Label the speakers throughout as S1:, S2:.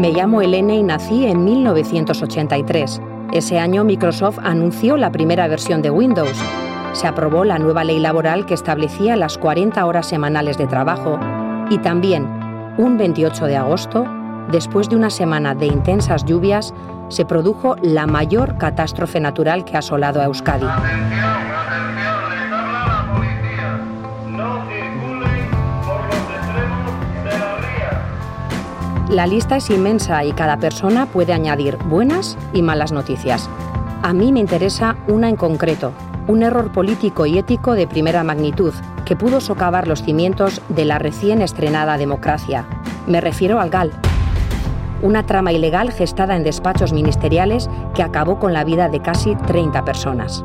S1: Me llamo Elena y nací en 1983. Ese año Microsoft anunció la primera versión de Windows. Se aprobó la nueva ley laboral que establecía las 40 horas semanales de trabajo y también, un 28 de agosto, después de una semana de intensas lluvias, se produjo la mayor catástrofe natural que ha asolado a Euskadi. La lista es inmensa y cada persona puede añadir buenas y malas noticias. A mí me interesa una en concreto, un error político y ético de primera magnitud que pudo socavar los cimientos de la recién estrenada democracia. Me refiero al GAL, una trama ilegal gestada en despachos ministeriales que acabó con la vida de casi 30 personas.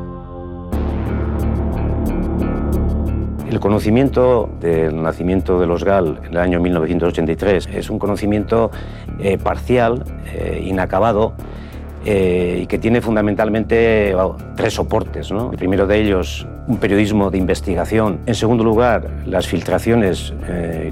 S2: El conocimiento del nacimiento de los GAL en el año 1983 es un conocimiento eh, parcial, eh, inacabado, eh, y que tiene fundamentalmente tres soportes. El primero de ellos, un periodismo de investigación. En segundo lugar, las filtraciones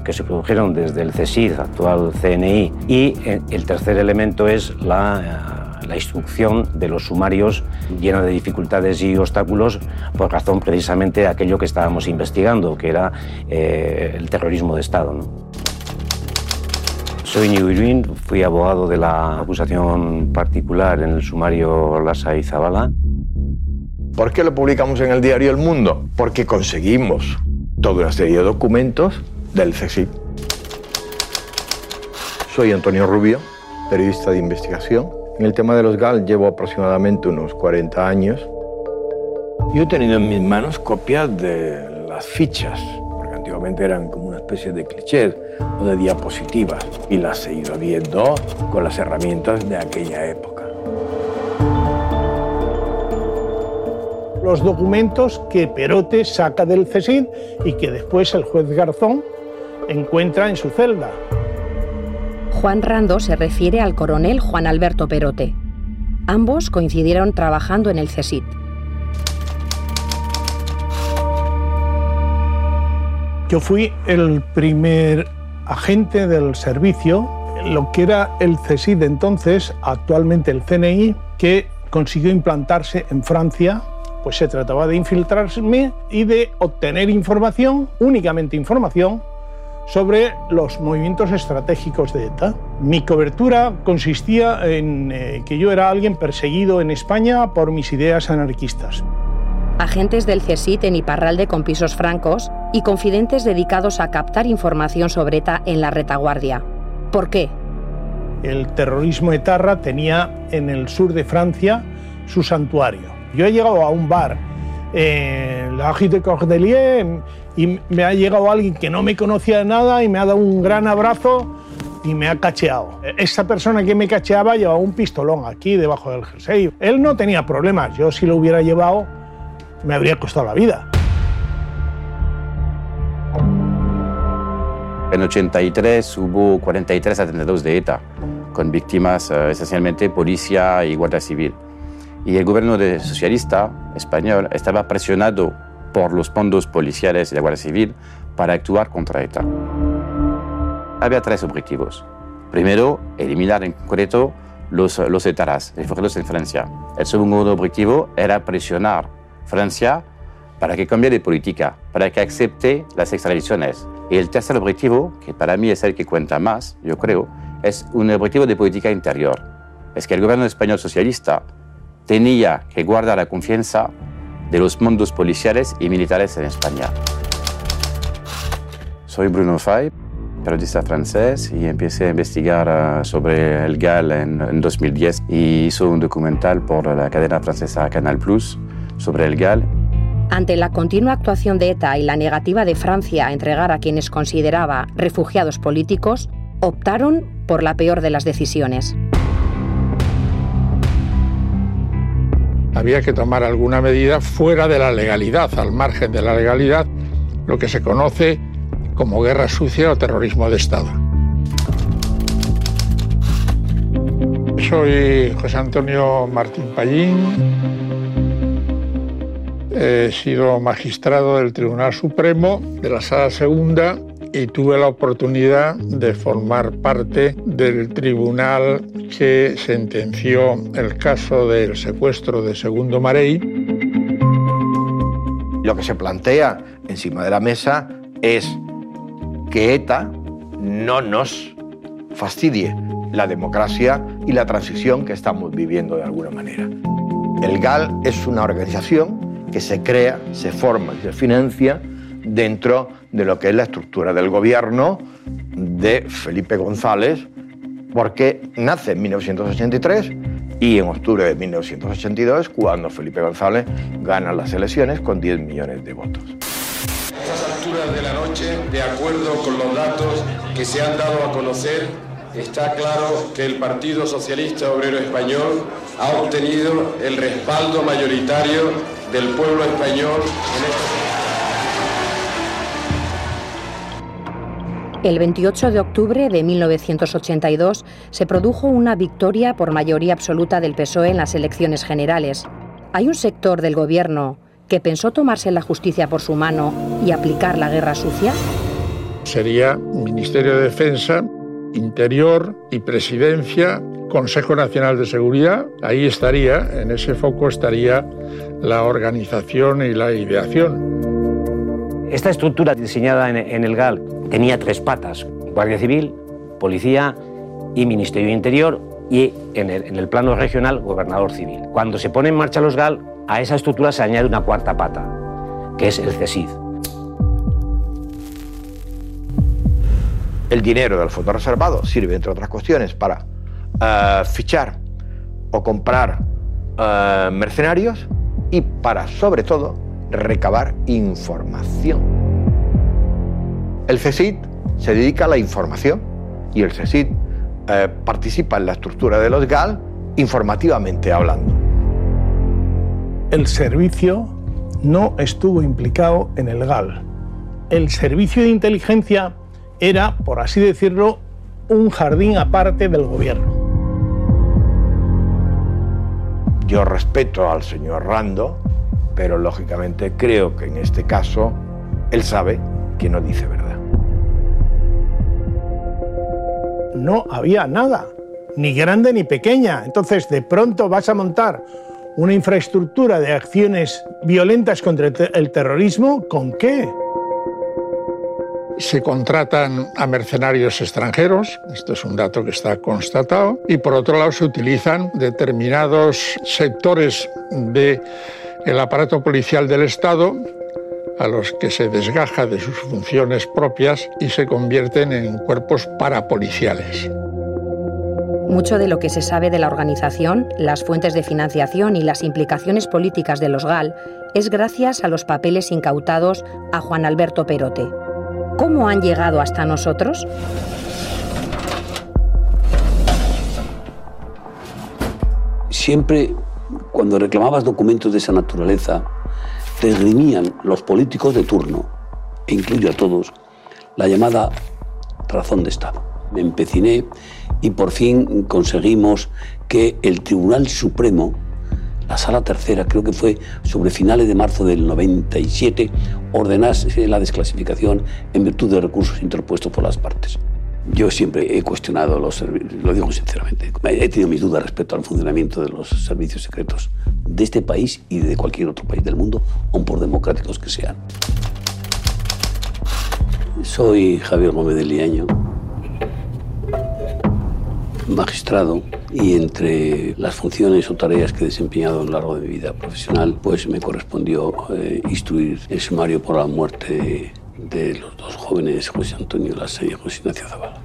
S2: que se produjeron desde el CSID, actual CNI. Y el tercer elemento es la la instrucción de los sumarios llena de dificultades y obstáculos por razón precisamente de aquello que estábamos investigando, que era eh, el terrorismo de Estado. Soy Ñigo fui abogado de la acusación particular en el sumario Lasa y Zabala.
S3: ¿Por qué lo publicamos en el diario El Mundo? Porque conseguimos toda una serie de documentos del CSIC. Soy Antonio Rubio, periodista de investigación en el tema de los GAL llevo aproximadamente unos 40 años. Yo he tenido en mis manos copias de las fichas, porque antiguamente eran como una especie de clichés o de diapositivas, y las he ido viendo con las herramientas de aquella época.
S4: Los documentos que Perote saca del CESID y que después el juez Garzón encuentra en su celda.
S1: Juan Rando se refiere al coronel Juan Alberto Perote. Ambos coincidieron trabajando en el CESIT.
S4: Yo fui el primer agente del servicio, lo que era el CESID entonces, actualmente el CNI, que consiguió implantarse en Francia. Pues se trataba de infiltrarme y de obtener información, únicamente información, sobre los movimientos estratégicos de ETA. Mi cobertura consistía en eh, que yo era alguien perseguido en España por mis ideas anarquistas.
S1: Agentes del CSIT en Iparralde con pisos francos y confidentes dedicados a captar información sobre ETA en la retaguardia. ¿Por qué?
S4: El terrorismo etarra tenía en el sur de Francia su santuario. Yo he llegado a un bar en la de Cordelier y me ha llegado alguien que no me conocía de nada y me ha dado un gran abrazo y me ha cacheado. Esa persona que me cacheaba llevaba un pistolón aquí debajo del jersey. Él no tenía problemas, yo si lo hubiera llevado me habría costado la vida.
S5: En 83 hubo 43 atentados de ETA, con víctimas eh, esencialmente policía y guardia civil. Y el gobierno socialista español estaba presionado por los fondos policiales y la Guardia Civil para actuar contra ETA. Había tres objetivos. Primero, eliminar en concreto los, los etaras, refugiados en Francia. El segundo objetivo era presionar Francia para que cambie de política, para que acepte las extradiciones. Y el tercer objetivo, que para mí es el que cuenta más, yo creo, es un objetivo de política interior. Es que el gobierno español socialista tenía que guardar la confianza de los mundos policiales y militares en España. Soy Bruno Fay, periodista francés, y empecé a investigar eh, sobre el GAL en, 2010 y hizo un documental por la cadena francesa Canal Plus sobre el GAL.
S1: Ante la continua actuación de ETA y la negativa de Francia a entregar a quienes consideraba refugiados políticos, optaron por la peor de las decisiones.
S4: Había que tomar alguna medida fuera de la legalidad, al margen de la legalidad, lo que se conoce como guerra sucia o terrorismo de Estado. Soy José Antonio Martín Pallín. He sido magistrado del Tribunal Supremo de la Sala Segunda
S6: y tuve la oportunidad de formar parte del tribunal que sentenció el caso del secuestro de Segundo Marey.
S3: Lo que se plantea encima de la mesa es que ETA no nos fastidie la democracia y la transición que estamos viviendo de alguna manera. El GAL es una organización que se crea, se forma y se financia dentro de lo que es la estructura del gobierno de Felipe González, porque nace en 1983 y en octubre de 1982, cuando Felipe González gana las elecciones con 10 millones de votos.
S7: A estas alturas de la noche, de acuerdo con los datos que se han dado a conocer, está claro que el Partido Socialista Obrero Español ha obtenido el respaldo mayoritario del pueblo español en esta
S1: El 28 de octubre de 1982 se produjo una victoria por mayoría absoluta del PSOE en las elecciones generales. Hay un sector del gobierno que pensó tomarse la justicia por su mano y aplicar la guerra sucia.
S6: Sería Ministerio de Defensa, Interior y Presidencia, Consejo Nacional de Seguridad. Ahí estaría, en ese foco estaría la organización y la ideación.
S2: Esta estructura diseñada en, el GAL tenía tres patas, Guardia Civil, Policía y Ministerio de Interior y en el, plano regional, Gobernador Civil. Cuando se pone en marcha los GAL, a esa estructura se añade una cuarta pata, que es el CESID.
S3: El dinero del fondo reservado sirve, entre otras cuestiones, para eh, fichar o comprar eh, mercenarios y para, sobre todo, recabar información. El CSID se dedica a la información y el CSID eh, participa en la estructura de los GAL informativamente hablando.
S4: El servicio no estuvo implicado en el GAL. El servicio de inteligencia era, por así decirlo, un jardín aparte del gobierno.
S3: Yo respeto al señor Rando, pero lógicamente creo que en este caso él sabe que no dice verdad.
S4: No había nada, ni grande ni pequeña. Entonces, de pronto vas a montar una infraestructura de acciones violentas contra el terrorismo, ¿con qué?
S6: Se contratan a mercenarios extranjeros, esto es un dato que está constatado, y por otro lado se utilizan determinados sectores de el aparato policial del Estado a los que se desgaja de sus funciones propias y se convierten en cuerpos parapoliciales.
S1: Mucho de lo que se sabe de la organización, las fuentes de financiación y las implicaciones políticas de los GAL es gracias a los papeles incautados a Juan Alberto Perote. ¿Cómo han llegado hasta nosotros?
S8: Siempre cuando reclamabas documentos de esa naturaleza, te esgrimían los políticos de turno, e incluyo a todos, la llamada razón de Estado. Me empeciné y por fin conseguimos que el Tribunal Supremo, la Sala Tercera, creo que fue sobre finales de marzo del 97, ordenase la desclasificación en virtud de recursos interpuestos por las partes. Yo siempre he cuestionado los lo digo sinceramente, he tenido mis dudas respecto al funcionamiento de los servicios secretos de este país y de cualquier otro país del mundo, aun por democráticos que sean. Soy Javier Gómez de Liaño, magistrado, y entre las funciones o tareas que he desempeñado a lo largo de mi vida profesional, pues me correspondió eh, instruir el sumario por la muerte de los dos jóvenes José Antonio Lassa y José Ignacio Zavala.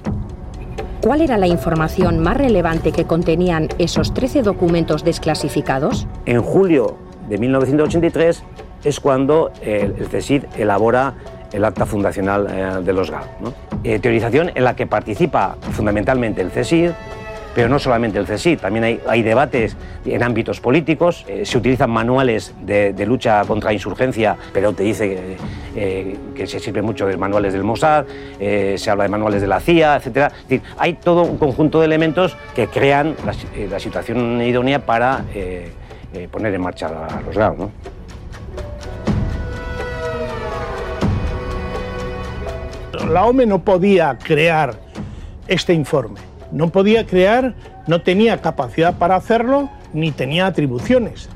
S1: ¿Cuál era la información más relevante que contenían esos 13 documentos desclasificados?
S2: En julio de 1983 es cuando el, CSID elabora el acta fundacional eh, de los GAL. Eh, teorización en la que participa fundamentalmente el CSID, pero no solamente el CSI, también hay, debates en ámbitos políticos, eh, se utilizan manuales de, lucha contra insurgencia, pero te dice eh, que se sirve mucho de manuales del Mossad, eh, se habla de manuales de la CIA, etc. Es decir, hay todo un conjunto de elementos que crean la, situación idónea para poner en marcha a los GAO.
S4: La OME no podía crear este informe. No podía crear, no tenía capacidad para hacerlo, ni tenía atribuciones.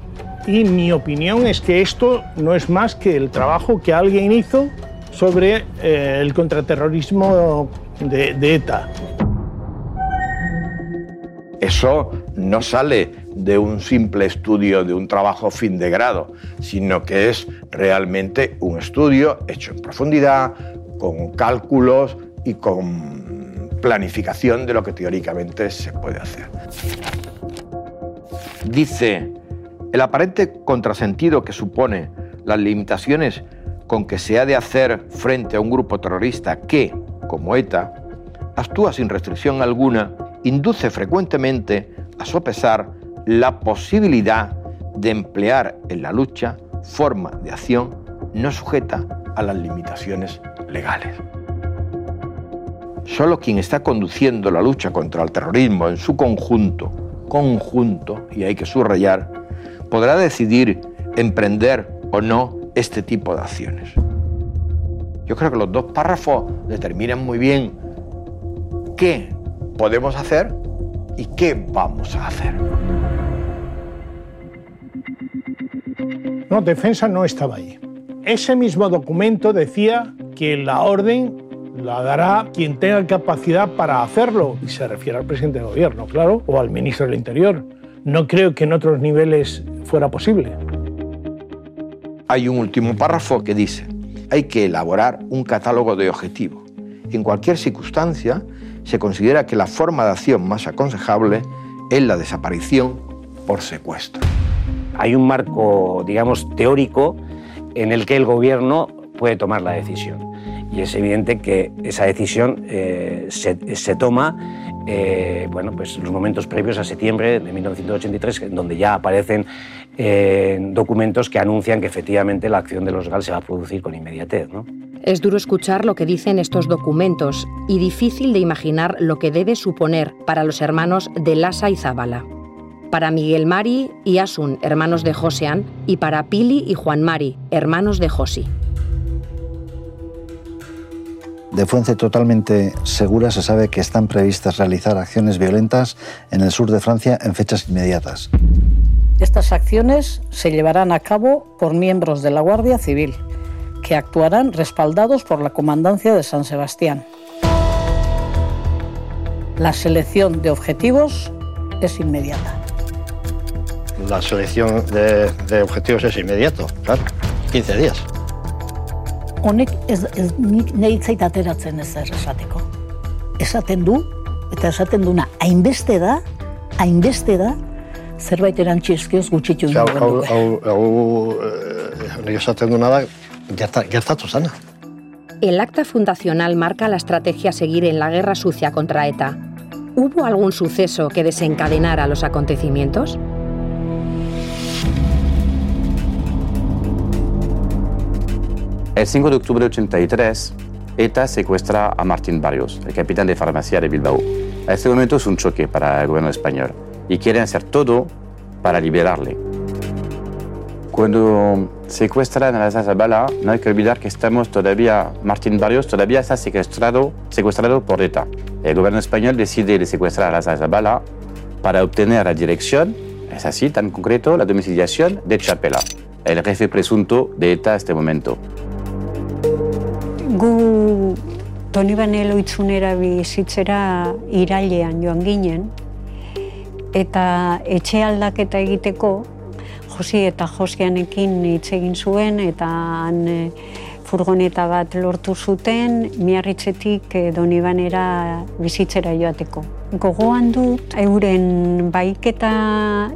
S4: Y mi opinión es que esto no es más que el trabajo que alguien hizo sobre eh, el contraterrorismo de, de ETA.
S3: Eso no sale de un simple estudio, de un trabajo fin de grado, sino que es realmente un estudio hecho en profundidad, con cálculos y con planificación de lo que teóricamente se puede hacer. Dice, el aparente contrasentido que supone las limitaciones con que se ha de hacer frente a un grupo terrorista que, como ETA, actúa sin restricción alguna, induce frecuentemente a sopesar la posibilidad de emplear en la lucha forma de acción no sujeta a las limitaciones legales. Solo quien está conduciendo la lucha contra el terrorismo en su conjunto, conjunto, y hay que subrayar, podrá decidir emprender o no este tipo de acciones. Yo creo que los dos párrafos determinan muy bien qué podemos hacer y qué vamos a hacer.
S4: No, defensa no estaba ahí. Ese mismo documento decía que la orden la dará quien tenga capacidad para hacerlo, y se refiere al presidente del gobierno, claro, o al ministro del Interior. No creo que en otros niveles fuera posible.
S3: Hay un último párrafo que dice, hay que elaborar un catálogo de objetivos. En cualquier circunstancia, se considera que la forma de acción más aconsejable es la desaparición por secuestro.
S2: Hay un marco, digamos, teórico en el que el gobierno puede tomar la decisión. Y es evidente que esa decisión eh, se, se, toma eh, bueno, pues los momentos previos a septiembre de 1983, en donde ya aparecen eh, documentos que anuncian que efectivamente la acción de los GAL se va a producir con inmediatez. ¿no?
S1: Es duro escuchar lo que dicen estos documentos y difícil de imaginar lo que debe suponer para los hermanos de Lasa y Zabala. Para Miguel Mari y Asun, hermanos de Josean, y para Pili y Juan Mari, hermanos de Josi.
S9: De fuente totalmente segura se sabe que están previstas realizar acciones violentas en el sur de Francia en fechas inmediatas.
S10: Estas acciones se llevarán a cabo por miembros de la Guardia Civil, que actuarán respaldados por la Comandancia de San Sebastián. La selección de objetivos es inmediata.
S11: La selección de, de objetivos es inmediato, claro, 15 días.
S10: Honek ez, ez nik neitzait ateratzen ezer esateko. Esaten du, eta esaten duna, hainbeste da, hainbeste da, zerbait erantzi eskioz gutxitu
S11: Hau, hau, hau, hau, eh, nik esaten duna da, gerta, gertatu zana.
S1: El acta fundacional marca la estrategia a seguir en la guerra sucia contra ETA. ¿Hubo algún suceso que desencadenara los acontecimientos?
S5: El 5 de octubre de 83, ETA secuestra a Martín Barrios, el capitán de farmacia de Bilbao. A este momento es un choque para el gobierno español y quieren hacer todo para liberarle. Cuando secuestran a la Zabala, no hay que olvidar que estamos todavía, Martín Barrios todavía está secuestrado, secuestrado por ETA. El gobierno español decide de secuestrar a la Zabala para obtener la dirección, es así, tan concreto, la domiciliación de Chapela, el jefe presunto de ETA a este momento.
S12: Gu Donibane loitzunera bizitzera irailean joan ginen, eta etxe aldaketa egiteko Josi eta Josianekin hitz egin zuen eta han e, furgoneta bat lortu zuten miarritzetik Donibanera bizitzera joateko. Gogoan dut euren baiketa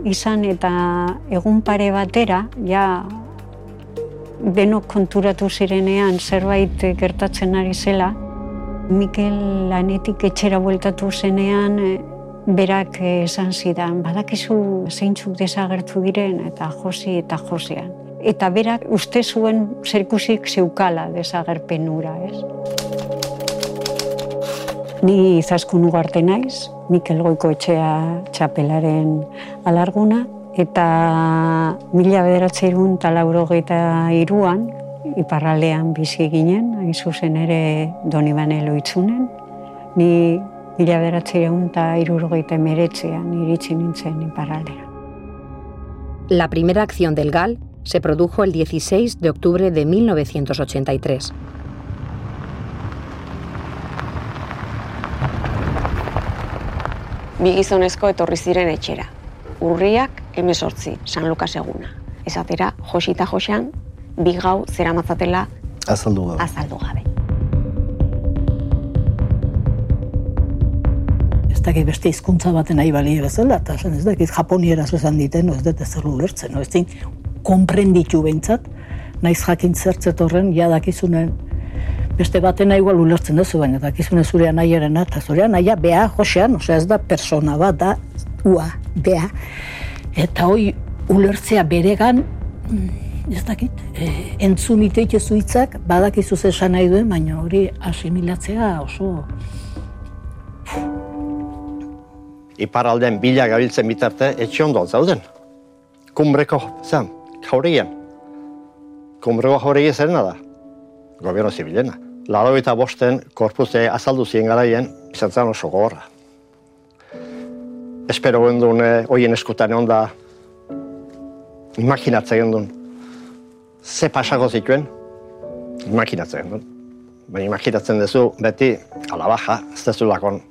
S12: izan eta egun pare batera, ja denok konturatu zirenean zerbait gertatzen ari zela, Mikel lanetik etxera bueltatu zenean, berak esan zidan, badakizu zeintzuk desagertu diren, eta josi eta josean. Eta berak uste zuen zerkusik zeukala desagerpenura, ez? Ni izaskun ugarte naiz, Mikel Goiko etxea txapelaren alarguna, eta mila bederatzeirun eta laurogeita iruan, iparraldean bizi ginen, hain zuzen ere doni banelo itzunen. Ni mila beratzean eta irurgoita meretzean iritsi nintzen iparraldera.
S1: La primera acción del GAL se produjo el 16 de octubre de 1983.
S13: Bi gizonezko etorri ziren etxera. Urriak emezortzi, San Lukas eguna. Esatera, josita josean, bi gau zera matzatela
S9: Azaldu gabe.
S13: azaldu gabe.
S10: Ez dakit beste hizkuntza baten nahi balie bezala, eta esan ez dakit japonieraz esan diten, ez dut ez ulertzen, no ez zin, konprenditu behintzat, naiz jakin zertzet horren, ja dakizunen, beste baten igual ulertzen duzu, baina dakizune zure anaiarena, eta zure anaia bea josean, osea ez da persona bat, da ua, bea, eta hoi ulertzea beregan, mm, ez dakit, e, entzun iteite zuitzak, badakizu ze esan nahi duen, baina hori asimilatzea oso
S11: Iparralden bila gabiltzen bitarte etxe ondo zauden. Kumbreko zen, jauregian. Kumbreko jauregia zerena da. Gobierno zibilena. Laro eta bosten korpuzte azaldu ziren garaien, izan zen oso gogorra. Espero gendun, eh, hoien eskutan egon da, imaginatzen gendun, ze pasako zituen, imaginatzen gendun. Baina imaginatzen duzu, beti, ala baja, ez dezu lakon,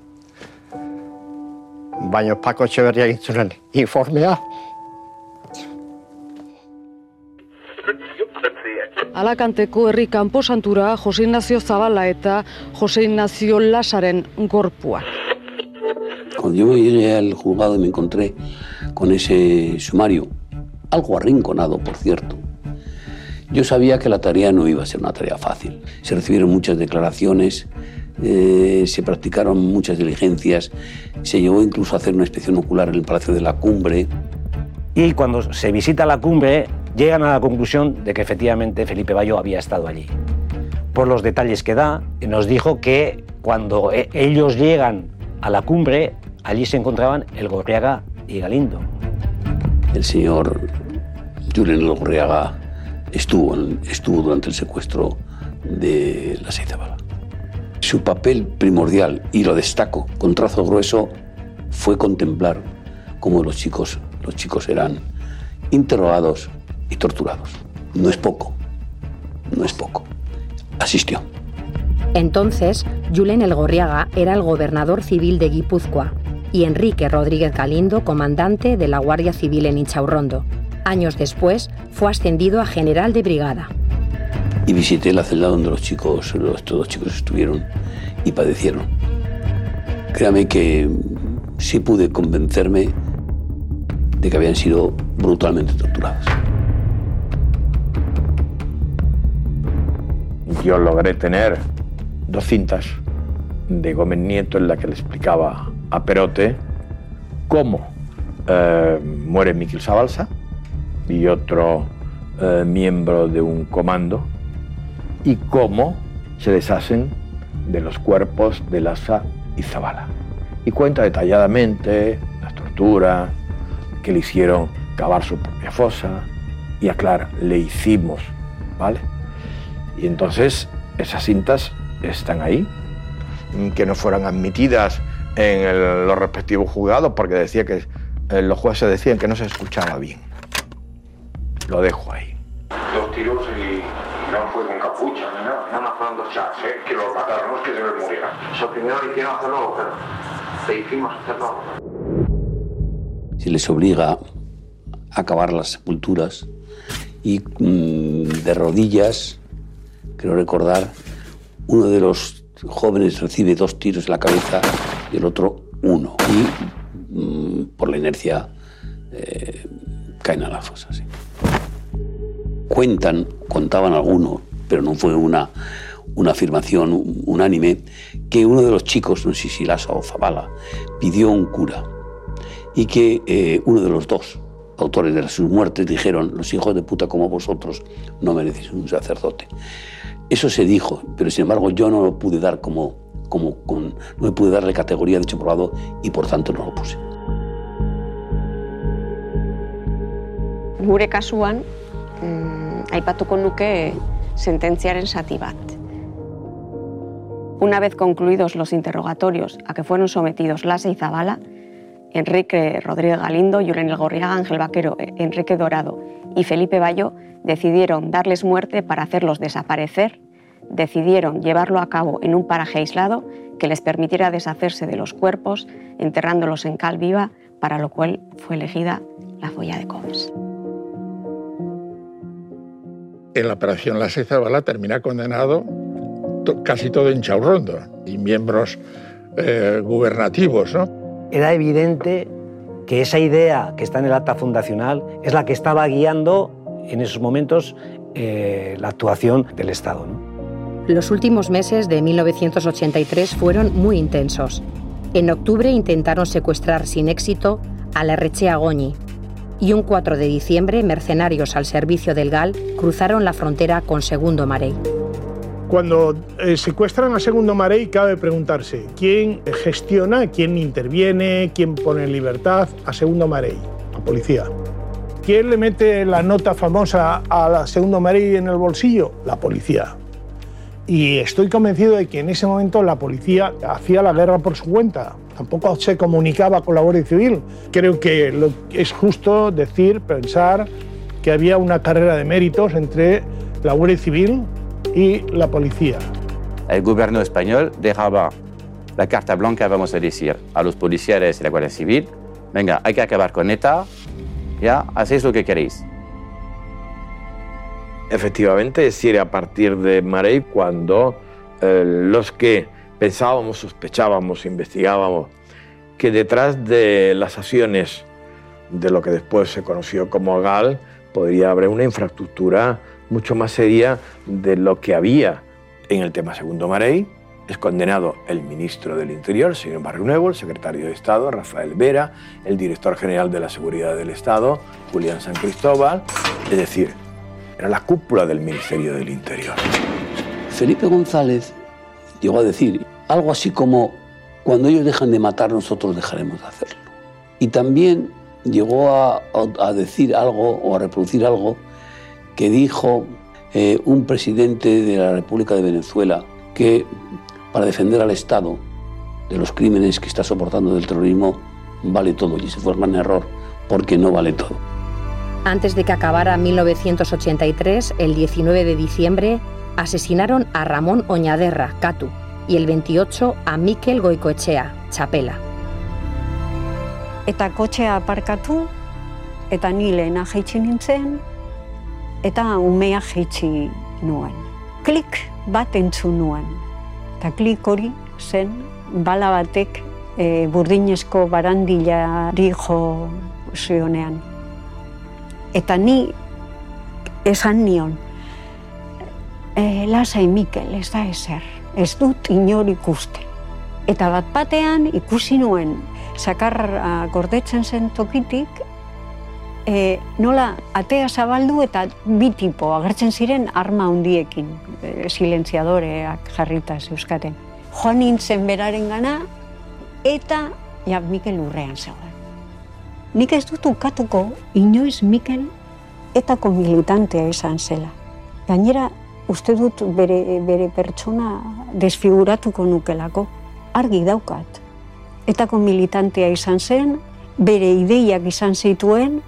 S11: baina Pako Etxeberria egin zuen informea.
S14: Alakanteko herri kanposantura Jose Ignacio Zabala eta Jose Ignacio Lasaren gorpua.
S8: Cuando yo llegué al juzgado y me encontré con ese sumario, algo arrinconado, por cierto, yo sabía que la tarea no iba a ser una tarea fácil. Se recibieron muchas declaraciones, eh, se practicaron muchas diligencias, se llegó incluso a hacer una inspección ocular en el Palacio de la Cumbre.
S2: Y cuando se visita la cumbre, llegan a la conclusión de que efectivamente Felipe Bayo había estado allí. Por los detalles que da, nos dijo que cuando e- ellos llegan a la cumbre, allí se encontraban el Gorriaga y Galindo.
S8: El señor Julen Logreaga estuvo, estuvo durante el secuestro de la Seizabala. Su papel primordial, y lo destaco con trazo grueso, fue contemplar cómo los chicos, los chicos eran interrogados y torturados. No es poco, no es poco. Asistió.
S1: Entonces, Julen Elgorriaga era el gobernador civil de Guipúzcoa y Enrique Rodríguez Galindo comandante de la Guardia Civil en Inchaurrondo. Años después, fue ascendido a general de brigada.
S8: Y visité la celda donde los chicos, los, estos dos chicos estuvieron y padecieron. Créame que sí pude convencerme de que habían sido brutalmente torturados.
S3: Yo logré tener dos cintas de Gómez Nieto en la que le explicaba a Perote cómo eh, muere Miquel Sabalsa y otro eh, miembro de un comando y cómo se deshacen de los cuerpos de Laza y Zabala. Y cuenta detalladamente las torturas que le hicieron cavar su propia fosa y aclara, le hicimos, ¿vale? Y entonces esas cintas están ahí, que no fueran admitidas en el- los respectivos juzgados porque decía que eh, los jueces decían que no se escuchaba bien. Lo dejo ahí.
S15: Dos tiros y no fue con capucha ni nada. Nada más fueron dos chats, ¿eh? que lo mataron, no es que se me muriera. Eso primero le hicieron hacerlo, pero le hicimos hacerlo.
S8: Se les obliga a cavar las sepulturas y mm, de rodillas, creo recordar, uno de los jóvenes recibe dos tiros en la cabeza y el otro uno. Y mm, por la inercia eh, caen a la fosa. Cuentan, contaban algunos, pero no fue una, una afirmación unánime, que uno de los chicos, no sé si Lasa o Zabala, pidió un cura y que eh, uno de los dos autores de sus muertes dijeron, los hijos de puta como vosotros no merecéis un sacerdote. Eso se dijo, pero sin embargo yo no lo pude dar como, como con, no me pude darle categoría de hecho probado y por tanto no lo puse.
S13: Gure kasuan, mm, aipatuko nuke sententziaren bat. Una vez concluidos los interrogatorios a que fueron sometidos Lasa y Zabala, Enrique Rodríguez Galindo, Yulen Gorriaga, Ángel Vaquero, Enrique Dorado y Felipe Bayo decidieron darles muerte para hacerlos desaparecer, decidieron llevarlo a cabo en un paraje aislado que les permitiera deshacerse de los cuerpos, enterrándolos en cal viva, para lo cual fue elegida la folla de Comes.
S6: En la operación La Zabala termina condenado casi todo en Chaurrondo y miembros eh, gubernativos. ¿no?
S2: Era evidente que esa idea que está en el acta fundacional es la que estaba guiando en esos momentos eh, la actuación del Estado.
S1: Los últimos meses de 1983 fueron muy intensos. En octubre intentaron secuestrar sin éxito a la Rechea Goñi y un 4 de diciembre mercenarios al servicio del GAL cruzaron la frontera con Segundo Marey.
S4: Cuando eh, secuestran a Segundo Marey cabe preguntarse quién gestiona, quién interviene, quién pone en libertad a Segundo Marey, la policía. ¿Quién le mete la nota famosa a Segundo Marey en el bolsillo? La policía. Y estoy convencido de que en ese momento la policía hacía la guerra por su cuenta. Tampoco se comunicaba con la Guardia Civil. Creo que lo, es justo decir, pensar que había una carrera de méritos entre la Guardia Civil y la policía.
S5: El gobierno español dejaba la carta blanca, vamos a decir, a los policías y la Guardia Civil. Venga, hay que acabar con ETA, ya, hacéis lo que queréis.
S3: Efectivamente, es decir, a partir de Marey, cuando eh, los que pensábamos, sospechábamos, investigábamos que detrás de las acciones de lo que después se conoció como GAL podría haber una infraestructura mucho más seria de lo que había en el tema segundo Marey. Es condenado el ministro del Interior, señor Barrio Nuevo, el secretario de Estado, Rafael Vera, el director general de la Seguridad del Estado, Julián San Cristóbal. Es decir, era la cúpula del Ministerio del Interior.
S8: Felipe González llegó a decir algo así como, cuando ellos dejan de matar, nosotros dejaremos de hacerlo. Y también llegó a, decir algo o a reproducir algo que dijo eh, un presidente de la República de Venezuela que para defender al Estado de los crímenes que está soportando del terrorismo vale todo. Y ese fue el gran error, porque no vale todo.
S1: Antes de que acabara 1983, el 19 de diciembre, asesinaron a Ramón Oñaderra, Catu, y el 28 a Mikel Goicoechea, Chapela.
S12: Eta kotxea aparkatu, eta ni lehena jaitsi nintzen, eta umea jaitsi nuen. Klik bat entzun nuen. Eta klik hori zen bala batek e, burdinezko barandilari jo zionean. Eta ni esan nion, e, lasai Mikel, ez da ezer, ez dut inor ikusten. Eta bat batean ikusi nuen, sakarra gordetzen zen tokitik, e, nola atea zabaldu eta bi tipo agertzen ziren arma handiekin, e, silentziadoreak jarrita zeuskaten. Joan nintzen beraren gana, eta ja, Mikel urrean zegoen. Nik ez dut ukatuko, inoiz Mikel etako militantea izan zela. Gainera, uste dut bere, bere pertsona desfiguratuko nukelako, argi daukat. Etako militantea izan zen, bere ideiak izan zituen,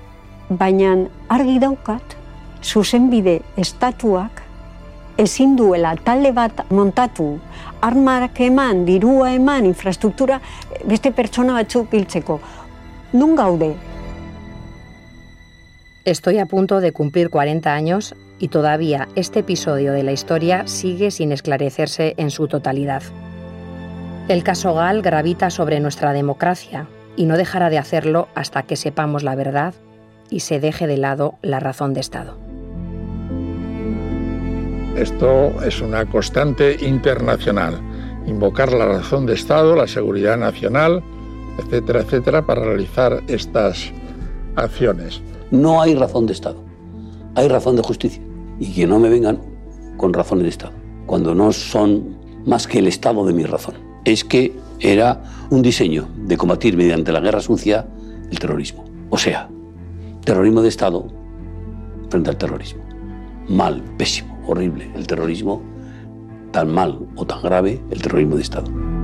S12: baina argi daukat, zuzenbide estatuak ezin duela talde bat montatu, armarak eman, dirua eman, infrastruktura, beste pertsona batzuk hiltzeko. Nun gaude?
S1: Estoy a punto de cumplir 40 años y todavía este episodio de la historia sigue sin esclarecerse en su totalidad. El caso Gal gravita sobre nuestra democracia y no dejará de hacerlo hasta que sepamos la verdad y se deje de lado la razón de Estado.
S6: Esto es una constante internacional. Invocar la razón de Estado, la seguridad nacional, etcétera, etcétera, para realizar estas acciones.
S8: No hay razón de Estado, hay razón de justicia. Y que no me vengan con razones de Estado, cuando no son más que el Estado de mi razón. Es que era un diseño de combatir mediante la guerra sucia el terrorismo. O sea, terrorismo de Estado frente al terrorismo. Mal, pésimo. horrible el terrorismo, tan mal o tan grave el terrorismo de Estado.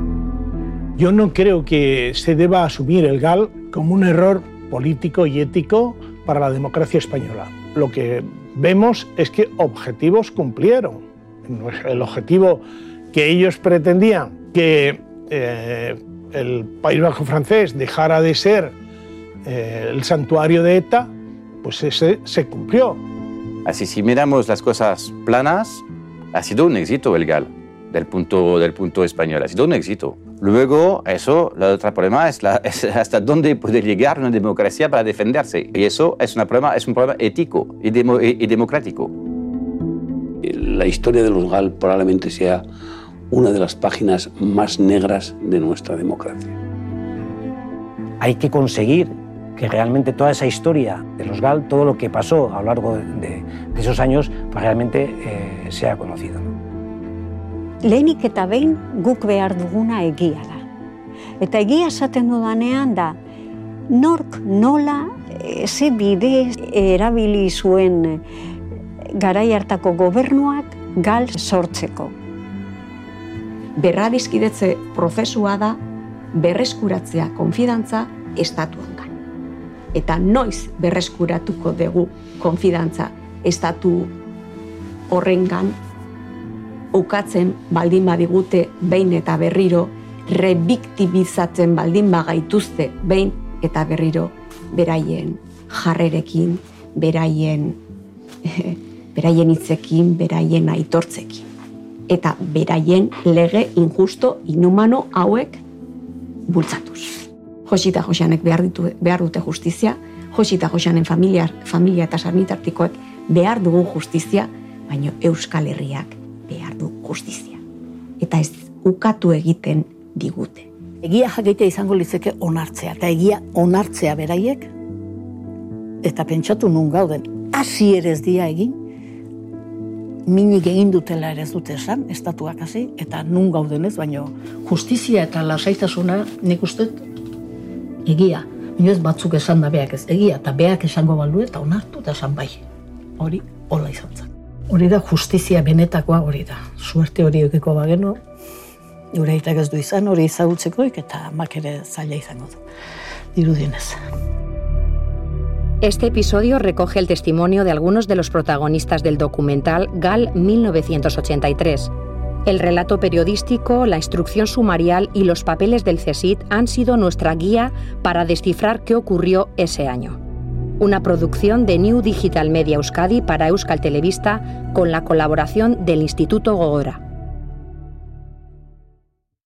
S4: Yo no creo que se deba asumir el GAL como un error político y ético para la democracia española. Lo que vemos es que objetivos cumplieron. El objetivo que ellos pretendían que eh, el País Bajo francés dejara de ser eh, el santuario de ETA, pues ese se cumplió.
S5: Así si miramos las cosas planas, ha sido un éxito el GAL del punto, del punto español, ha sido un éxito. Luego, eso, el otro problema es, la, es, hasta dónde puede llegar una democracia para defenderse. Y eso es, una problema, es un problema ético y, demo, y, y democrático.
S8: La historia de los GAL probablemente sea una de las páginas más negras de nuestra democracia.
S2: Hay que conseguir que realmente toda esa historia de los GAL, todo lo que pasó a lo largo de, de, de esos años, pues realmente eh, sea conocido.
S12: Lehenik eta behin guk behar duguna egia da. Eta egia esaten dudanean da, nork nola, ze bide erabili zuen garai hartako gobernuak gal sortzeko.
S13: Berradizkidetze prozesua da berreskuratzea konfidantza estatuangan. Eta noiz berreskuratuko dugu konfidantza estatu horrengan ukatzen baldin badigute behin eta berriro, rebiktibizatzen baldin bagaituzte behin eta berriro beraien jarrerekin, beraien, beraien hitzekin, beraien aitortzekin. Eta beraien lege injusto, inhumano hauek bultzatuz. Josita Josianek behar, ditu, behar dute justizia, Josita Josianen familia, familia eta sarnitartikoek behar dugu justizia, baino Euskal Herriak du justizia. Eta ez ukatu egiten digute.
S10: Egia jakitea izango litzeke onartzea, eta egia onartzea beraiek, eta pentsatu nun gauden, hasi ere ez dia egin, minik egin dutela ere ez dute esan, estatuak hasi, eta nun gauden ez, baino justizia eta lasaitasuna nik uste egia. Inoez batzuk esan da beak ez, egia, eta beak esango baldu eta onartu eta esan bai. Hori, hola izan zen. Hori da justizia benetakoa hori da. Suerte hori eukiko bageno, gure ez du izan, hori izagutzekoik eta mak ere zaila izango du. Dirudienez.
S1: Este episodio recoge el testimonio de algunos de los protagonistas del documental GAL 1983. El relato periodístico, la instrucción sumarial y los papeles del CSIT han sido nuestra guía para descifrar qué ocurrió ese año. Una producción de New Digital Media Euskadi para Euskal Televista con la colaboración del Instituto Gogora.